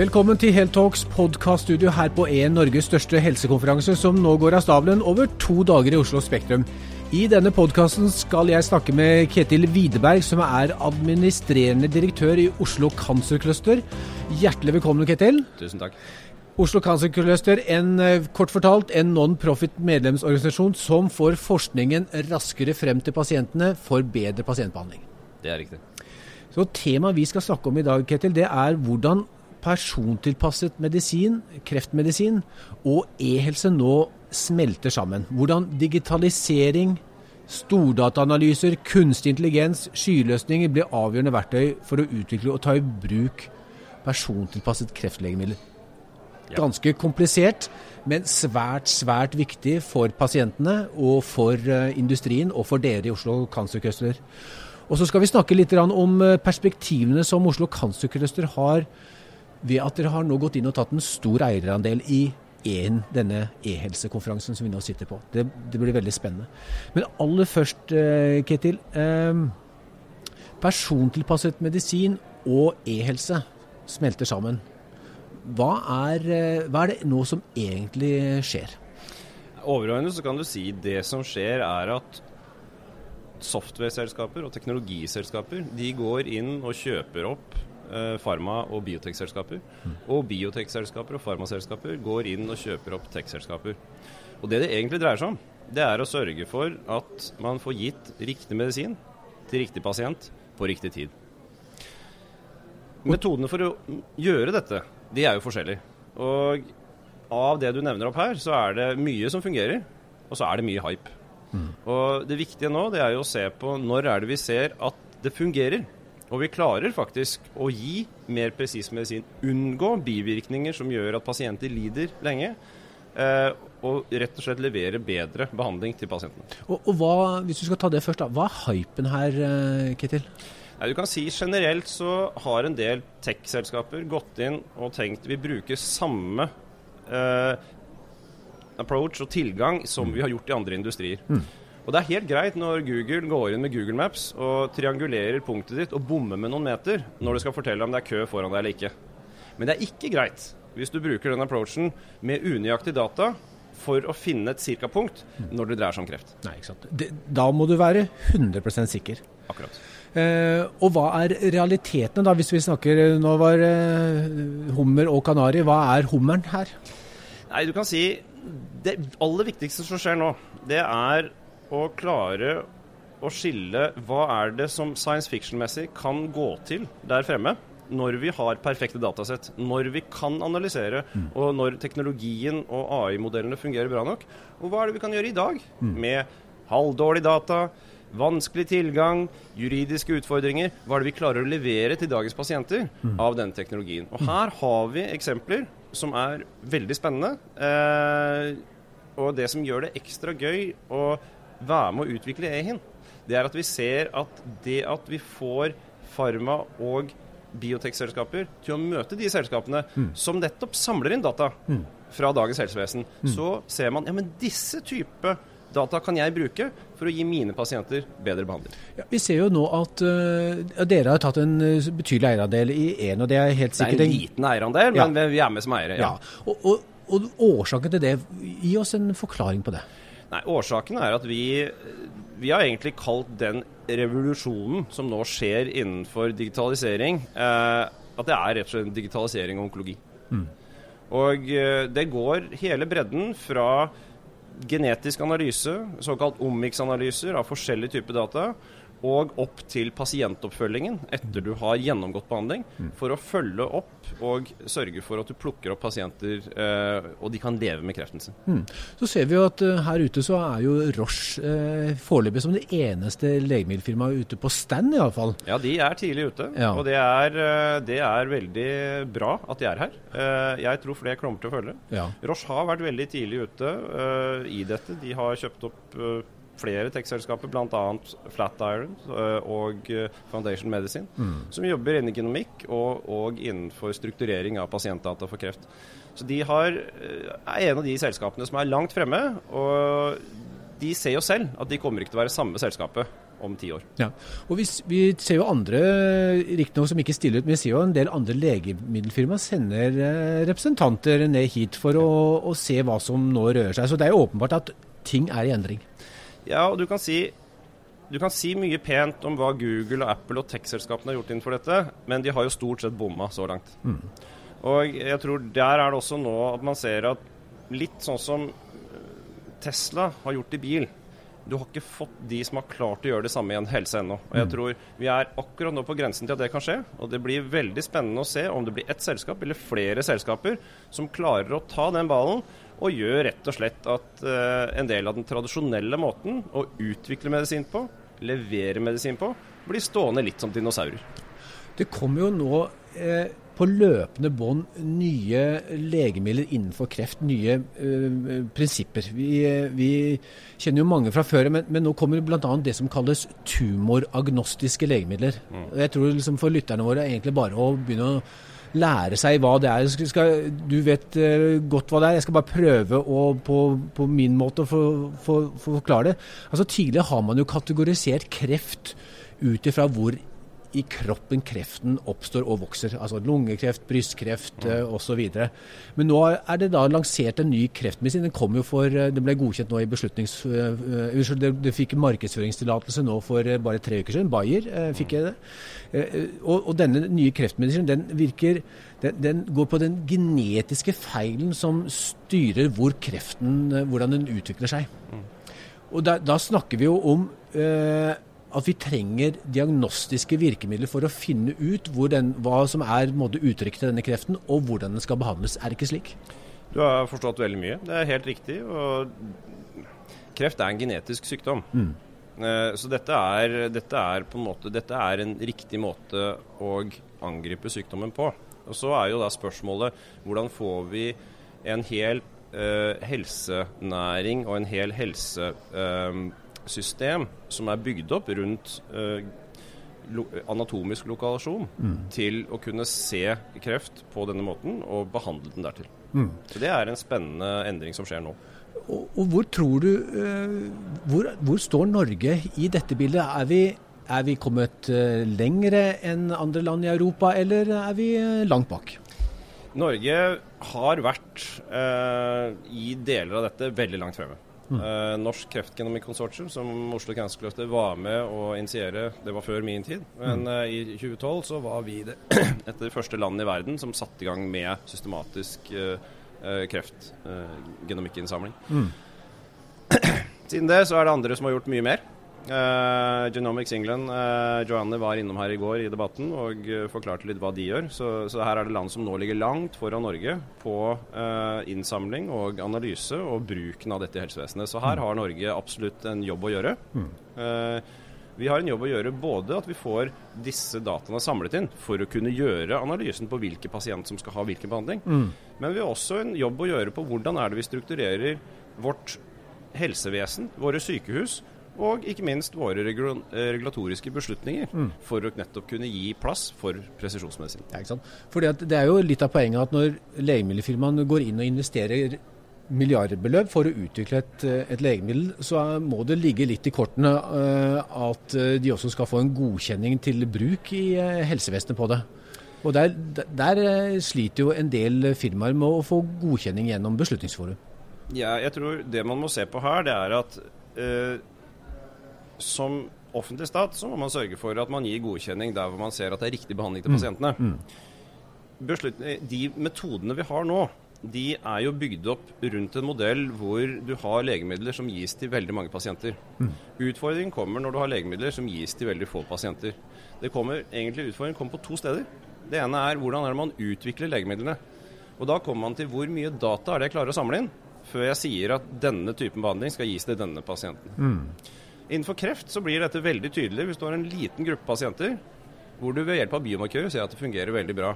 Velkommen til Heltalks podkaststudio her på en Norges største helsekonferanse, som nå går av stabelen over to dager i Oslo Spektrum. I denne podkasten skal jeg snakke med Ketil Widerberg, som er administrerende direktør i Oslo Cancer Cluster. Hjertelig velkommen, Ketil. Tusen takk. Oslo Cancer Cluster, en, eh, kort fortalt en non-profit medlemsorganisasjon som får forskningen raskere frem til pasientene for bedre pasientbehandling. Det er riktig. Så Temaet vi skal snakke om i dag, Ketil, det er hvordan persontilpasset medisin, kreftmedisin og e-helse nå smelter sammen. Hvordan digitalisering, stordataanalyser, kunstig intelligens, skyløsninger blir avgjørende verktøy for å utvikle og ta i bruk persontilpasset kreftlegemidler. Ganske komplisert, men svært, svært viktig for pasientene og for eh, industrien og for dere i Oslo Cancer Cluster. Og så skal vi snakke litt om eh, perspektivene som Oslo Cancer Cluster har ved at dere har nå gått inn og tatt en stor eierandel i en, denne e-helsekonferansen som vi nå sitter på. Det, det, blir veldig spennende. Men aller først, eh, Ketil. Eh, persontilpasset medisin og e-helse smelter sammen. Hva er, eh, hva er, det nå som egentlig skjer? Overordnet kan du si det som skjer er at software-selskaper og teknologiselskaper de går inn og kjøper opp farma- og biotekselskaper. Og biotekselskaper og farmaselskaper går inn og kjøper opp tekselskaper. Og det det egentlig dreier seg om, det er å sørge for at man får gitt riktig medisin til riktig pasient på riktig tid. Metodene for å gjøre dette, de er jo forskjellige. Og av det du nevner opp her, så er det mye som fungerer, og så er det mye hype. Mm. Og det viktige nå, det er jo å se på når er det vi ser at det fungerer. Og vi klarer faktisk å gi mer presis medisin. Unngå bivirkninger som gjør at pasienter lider lenge. Eh, og rett og slett levere bedre behandling til pasientene. Og, og hva, hvis du skal ta det først, da, hva er hypen her, eh, Ketil? Nei, du kan si Generelt så har en del tech-selskaper gått inn og tenkt vi bruker samme eh, approach og tilgang som mm. vi har gjort i andre industrier. Mm. Og det er helt greit når Google går inn med Google Maps og triangulerer punktet ditt og bommer med noen meter når du skal fortelle om det er kø foran deg eller ikke. Men det er ikke greit hvis du bruker den approachen med unøyaktig data for å finne et cirka-punkt når det dreier seg om kreft. Nei, ikke sant. Det, da må du være 100% sikker. Akkurat. Eh, og hva er realitetene, da, hvis vi snakker Nå var eh, hummer og kanari. Hva er hummeren her? Nei, du kan si Det aller viktigste som skjer nå, det er å klare å skille hva er det som science fiction-messig kan gå til der fremme når vi har perfekte datasett, når vi kan analysere, mm. og når teknologien og AI-modellene fungerer bra nok. Og hva er det vi kan gjøre i dag mm. med halvdårlig data, vanskelig tilgang, juridiske utfordringer? Hva er det vi klarer å levere til dagens pasienter mm. av denne teknologien? Og her har vi eksempler som er veldig spennende. Eh, og det som gjør det ekstra gøy å være med å utvikle EHIN, det er at vi ser at det at vi får farma- og biotekselskaper til å møte de selskapene mm. som nettopp samler inn data mm. fra dagens helsevesen, mm. så ser man ja, men disse type data kan jeg bruke for å gi mine pasienter bedre behandling. Ja, vi ser jo nå at uh, dere har tatt en uh, betydelig eierandel i én, og det er helt sikkert Det er en liten eierandel, ja. men vi er med som eiere. Ja. ja. Og, og, og, årsaken til det, gi oss en forklaring på det. Nei, Årsaken er at vi, vi har egentlig kalt den revolusjonen som nå skjer innenfor digitalisering, eh, at det er rett og slett digitalisering og onkologi. Mm. Og eh, det går hele bredden fra genetisk analyse, såkalt omics-analyser av forskjellige typer data, og opp til pasientoppfølgingen etter du har gjennomgått behandling, mm. for å følge opp og sørge for at du plukker opp pasienter, eh, og de kan leve med kreften sin. Mm. Så ser vi jo at uh, her ute så er jo Roche eh, foreløpig som det eneste legemiddelfirmaet ute på stand, iallfall. Ja, de er tidlig ute, ja. og det er, uh, det er, veldig bra at de er her. Jeg tror flere kommer til å følge. Ja. Roche har vært veldig tidlig ute i dette. De har kjøpt opp flere tech-selskaper, bl.a. Flatiron eh, og eh, Foundation Medicine, mm. som jobber innen genomikk og, og, innenfor strukturering av pasientdata for kreft. Så de har, eh, er en av de selskapene som er langt fremme. og de ser jo selv at de kommer ikke til å være samme selskapet om ti år. Ja, og vi, vi ser jo andre, riktignok som ikke stiller ut, men vi ser jo en del andre legemiddelfirmaer sender representanter ned hit for å, å, se hva som nå rører seg. Så det er jo åpenbart at ting er i endring. Ja, og du kan si du kan si mye pent om hva Google, og Apple og tech-selskapene har gjort innenfor dette, men de har jo stort sett bomma så langt. Mm. Og jeg tror der er det også nå at man ser at litt sånn som Tesla har gjort i bil, du har ikke fått de som har klart å gjøre det samme i en helse ennå. Og jeg mm. tror Vi er akkurat nå på grensen til at det kan skje. Og det blir veldig spennende å se om det blir ett selskap eller flere selskaper som klarer å ta den ballen og gjør rett og slett at uh, en del av den tradisjonelle måten å utvikle medisin på, levere medisin på, blir stående litt som dinosaurer. Det kommer jo nå eh, på løpende bånd nye legemidler innenfor kreft, nye eh, prinsipper. Vi, vi, kjenner jo mange fra før, men, men nå kommer bl.a. det som kalles tumoragnostiske legemidler. Mm. Jeg tror liksom for lytterne våre er egentlig bare å begynne å lære seg hva det er. Skal, du vet uh, godt hva det er. Jeg skal bare prøve å, på, på, min måte å forklare det. Altså Tidligere har man jo kategorisert kreft ut ifra hvor i kroppen kreften oppstår og vokser. Altså lungekreft, brystkreft mm. Eh, osv. Men nå er det da lansert en ny kreftmedisin. Den kom jo for, den ble godkjent nå i beslutnings... Uh, det, fikk markedsføringstillatelse nå for bare tre uker siden. Bayer uh, fikk jeg det. Uh, og, og, denne nye kreftmedisinen den virker den, den, går på den genetiske feilen som styrer hvor kreften, hvordan den utvikler seg. Mm. Og da, da, snakker vi jo om at vi trenger diagnostiske virkemidler for å finne ut den, hva som er uttrykket til denne kreften, og hvordan den skal behandles. Er det ikke slik? Du har forstått veldig mye. Det er helt riktig. og Kreft er en genetisk sykdom. Mm. Eh, så dette er, dette er, på en måte, dette er en riktig måte å angripe sykdommen på. Og Så er jo da spørsmålet hvordan får vi en hel eh, helsenæring og en hel helse... Uh, system som er bygd opp rundt lo anatomisk lokalasjon mm. til å kunne se kreft på denne måten og behandle den dertil. Mm. Så Det er en spennende endring som skjer nå. Og, og hvor tror du uh, hvor, hvor, står Norge i dette bildet? Er vi, er vi kommet uh, lengre enn andre land i Europa, eller er vi langt bak? Norge har vært i deler av dette veldig langt fremme. Uh, Norsk Kreftgenomikkonsortium, som Oslo Cancer Cluster var med å initiere, det var før min tid. Men uh, i 2012 så var vi det et av de første landene i verden som satte i gang med systematisk uh, kreftgenomikkinnsamling. Mm. Siden det så er det andre som har gjort mye mer. Uh, Genomics England, uh, Joanne var innom her i går i debatten og uh, forklarte litt hva de gjør. Så, så, her er det land som nå ligger langt foran Norge på innsamling og analyse og bruken av dette i helsevesenet. Så her mm. har Norge absolutt en jobb å gjøre. Mm. vi har en jobb å gjøre både at vi får disse dataene samlet inn for å kunne gjøre analysen på hvilke pasient som skal ha hvilken behandling. Mm. Men vi har også en jobb å gjøre på hvordan er det vi strukturerer vårt helsevesen, våre sykehus og ikke minst våre eh, regulatoriske beslutninger mm. for å nettopp kunne gi plass for presisjonsmedisin. Ja, ikke sant? Fordi Det er jo litt av poenget at når legemiddelfirmaene går inn og investerer milliardbeløp for å utvikle et, eh, et, legemiddel, så må det ligge litt i kortene uh, at de også skal få en godkjenning til bruk i uh, helsevesenet på det. Og der, der, sliter jo en del firmaer med å få godkjenning gjennom Beslutningsforum. Ja, jeg tror det man må se på her, det er at uh, som offentlig stat så må man sørge for at man gir godkjenning der hvor man ser at det er riktig behandling til mm. pasientene. Mm. de metodene vi har nå, de er jo bygd opp rundt en modell hvor du har legemidler som gis til veldig mange pasienter. Mm. Utfordringen kommer når du har legemidler som gis til veldig få pasienter. Det kommer, egentlig Utfordringen kommer på to steder. Det ene er hvordan er det man utvikler legemidlene. Og Da kommer man til hvor mye data er det jeg klarer å samle inn før jeg sier at denne typen behandling skal gis til denne pasienten. Mm. Innenfor kreft så blir dette veldig tydelig hvis du har en liten gruppe pasienter hvor du ved hjelp av biomarkører ser at det fungerer veldig bra.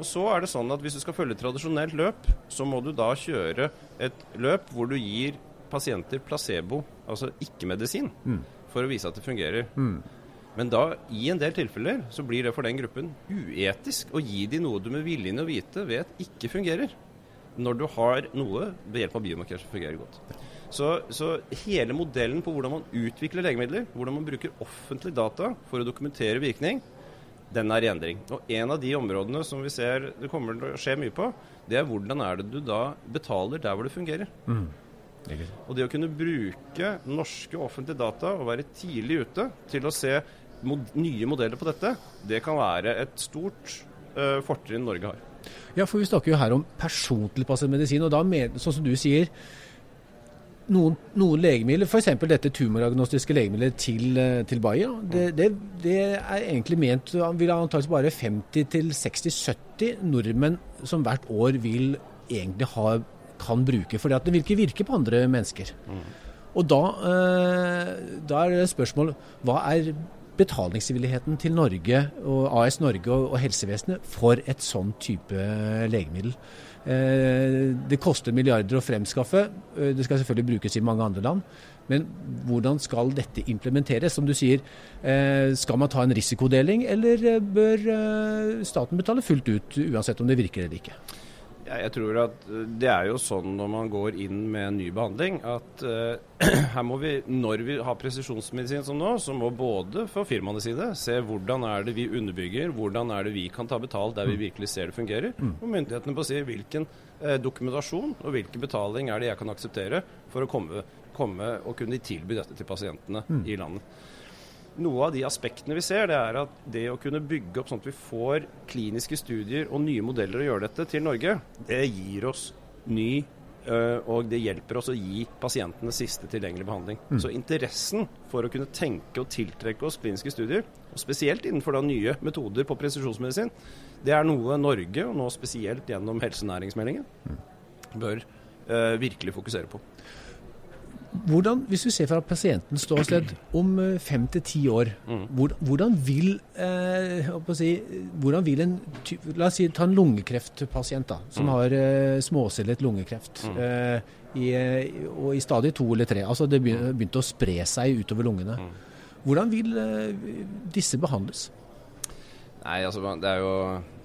Og så er det sånn at Hvis du skal følge tradisjonelt løp, så må du da kjøre et løp hvor du gir pasienter placebo, altså ikke-medisin, mm. for å vise at det fungerer. Mm. Men da, i en del tilfeller, så blir det for den gruppen uetisk å gi dem noe du med viljen å vite vet ikke fungerer, når du har noe ved hjelp av biomarkører som fungerer godt. Så, så, hele modellen på hvordan man utvikler legemidler, hvordan man bruker offentlig data for å dokumentere virkning, den er i endring. Og En av de områdene som vi ser det kommer til å skje mye på, det er hvordan er det du da betaler der hvor det fungerer. Mm. Og det å kunne bruke norske offentlige data og være tidlig ute til å se mod nye modeller på dette, det kan være et stort uh, fortrinn Norge har. Ja, for vi snakker jo her om persontilpasset medisin. og da med, sånn som du sier, noen, noen legemidler, f.eks. dette tumoragnostiske legemiddelet til, eh, til Bayer, det, det, det, er egentlig ment vil antakelig bare 50-60-70 nordmenn som hvert år vil egentlig ha, kan bruke. For det vil ikke virke på andre mennesker. Mm. Og da, eh, da er det spørsmål hva er betalingsvilligheten til Norge og AS Norge og, og helsevesenet for et sånn type legemiddel. Eh, det koster milliarder å fremskaffe. Eh, det skal selvfølgelig brukes i mange andre land. Men hvordan skal dette implementeres? Som du sier, eh, skal man ta en risikodeling, eller bør staten betale fullt ut, uansett om det virker eller ikke? Jeg tror at eh, det er jo sånn når man går inn med en ny behandling, at uh, her må vi, når vi har presisjonsmedisin som nå, så må både fra firmaenes side se hvordan er det vi underbygger, hvordan er det vi kan ta betalt der vi mm. virkelig ser det fungerer, mm. og myndighetene på å si hvilken uh, dokumentasjon og hvilken betaling er det jeg kan akseptere for å komme, komme og kunne tilby dette til pasientene mm. i landet noe av de aspektene vi ser, det er at det å kunne bygge opp sånn at vi får kliniske studier og nye modeller å gjøre dette til Norge, det gir oss ny og det hjelper oss å gi pasientene siste tilgjengelige behandling. Mm. Så interessen for å kunne tenke og tiltrekke oss kliniske studier, og spesielt innenfor da nye metoder på presisjonsmedisin, det er noe Norge, og nå spesielt gjennom helsenæringsmeldingen, mm. bør uh, virkelig fokusere på. Hvordan, hvis vi ser fra pasientens ståsted om eh, fem til ti år, mm. hvordan, vil, eh, si, hvordan vil en La oss si ta en lungekreftpasient da, som mm. har eh, småcellet lungekreft. Mm. Eh, i, eh, og i stadie to eller tre. Altså det begynte å spre seg utover lungene. Mm. Hvordan vil eh, disse behandles? Nei, altså det er jo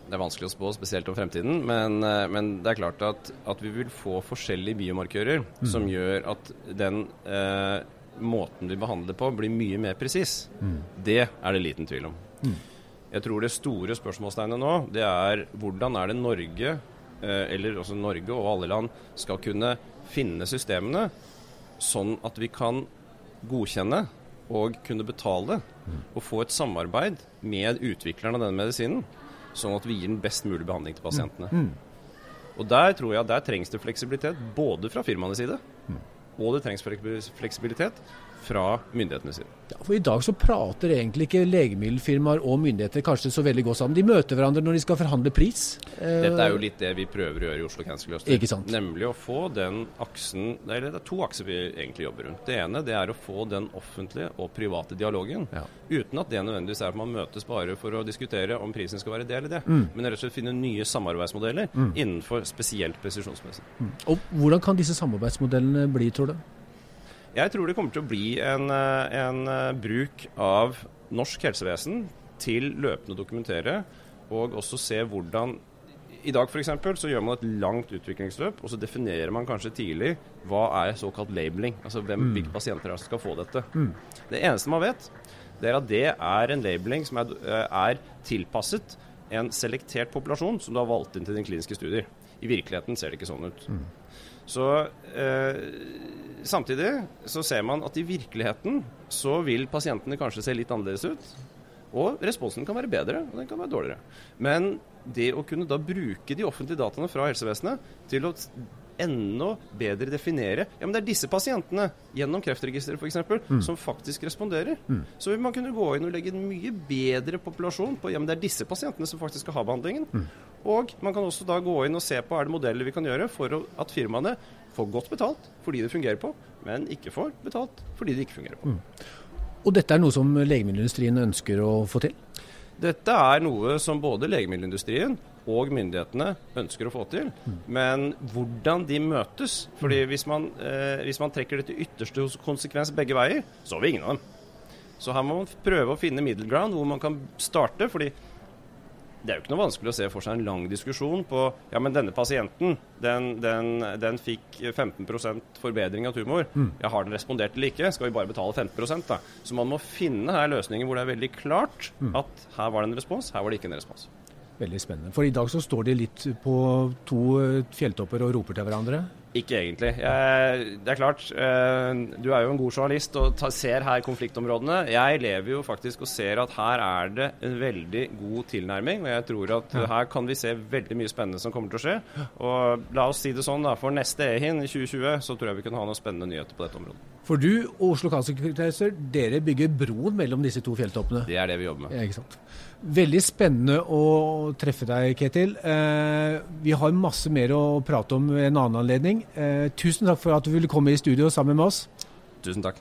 det er vanskelig å spå, spesielt om fremtiden. Men, eh, men det er klart at, at, vi vil få forskjellige biomarkører mm. som gjør at den eh, måten vi behandler på, blir mye mer presis. Mm. Det er det liten tvil om. Mm. Jeg tror det store spørsmålstegnet nå, det er hvordan er det Norge, eh, eller også Norge og alle land, skal kunne finne systemene sånn at vi kan godkjenne og kunne betale mm. og få et samarbeid med utviklerne av denne medisinen sånn at vi gir den best mulig behandling til pasientene. Mm. Og Der tror jeg der trengs det fleksibilitet, både fra firmaenes side, mm. Og det trengs fleksibilitet fra myndighetene sine. Ja, for I dag så prater egentlig ikke legemiddelfirmaer og myndigheter kanskje så veldig godt sammen. De møter hverandre når de skal forhandle pris. Dette er jo litt det vi prøver å gjøre i Oslo Cancer Cluster. Nemlig å få den aksen Eller det er to akser vi egentlig jobber rundt. Det ene det er å få den offentlige og private dialogen. Ja. Uten at det nødvendigvis er at man møtes bare for å diskutere om prisen skal være det eller det. Mm. Men rett og slett finne nye samarbeidsmodeller mm. innenfor spesielt presisjonsmessig. Mm. Og Hvordan kan disse samarbeidsmodellene bli, tror du? Jeg tror det kommer til å bli en, eh, en eh, bruk av norsk helsevesen til løpende å dokumentere og også se hvordan i dag for eksempel, så gjør man et langt utviklingsløp, og så definerer man kanskje tidlig hva er såkalt labeling. Altså hvem, mm. hvilke pasienter er som skal få dette. Mm. Det eneste man vet, det er at det er en labeling som er, eh, er, tilpasset en selektert populasjon som du har valgt inn til dine kliniske studier. I virkeligheten ser det ikke sånn ut. Mm. Så eh, Samtidig så ser man at i virkeligheten så vil pasientene kanskje se litt annerledes ut. Og responsen kan være bedre, og den kan være dårligere. Men det å kunne da bruke de offentlige dataene fra helsevesenet til å enda bedre definere Ja, men det er disse pasientene, gjennom Kreftregisteret f.eks., mm. som faktisk responderer. Mm. Så vil man kunne gå inn og legge en mye bedre populasjon på Ja, men det er disse pasientene som faktisk skal ha behandlingen. Mm. Og man kan også da gå inn og se på er det modeller vi kan gjøre for at firmaene får godt betalt fordi det fungerer på, men ikke får betalt fordi det ikke fungerer på. Mm. Og dette er noe som legemiddelindustrien ønsker å få til? Dette er noe som både legemiddelindustrien og myndighetene ønsker å få til. Men hvordan de møtes fordi hvis man, eh, hvis man trekker det til ytterste konsekvens begge veier, så har vi ingen av dem. Så her må man prøve å finne middle ground hvor man kan starte. fordi det er jo ikke noe vanskelig å se for seg en lang diskusjon på ja, men denne pasienten den, den, den fikk 15% forbedring av tumor. Mm. Ja, Har den respondert eller ikke? Skal vi bare betale 15% da? Så man må finne her løsninger hvor det er veldig klart mm. at her var det en respons, her var det ikke en respons. Veldig spennende. For i dag så står de litt på to fjelltopper og roper til hverandre? Ikke egentlig. Jeg, det er klart, eh, du er jo en god journalist og ser her konfliktområdene. Jeg lever jo faktisk og ser at her er det en veldig god tilnærming. Og jeg tror at ja. her kan vi se veldig mye spennende som kommer til å skje. Og la oss si det sånn, da. For neste EHIN i 2020 så tror jeg vi kan ha noen spennende nyheter på dette området. For du og Oslo Cancer dere bygger broen mellom disse to fjelltoppene? Det er det vi jobber med. Ja, ikke sant. Veldig spennende å treffe deg, Ketil. Eh, vi har masse mer å prate om ved en annen anledning. Eh, tusen takk for at du ville komme i studio sammen med oss. Tusen takk.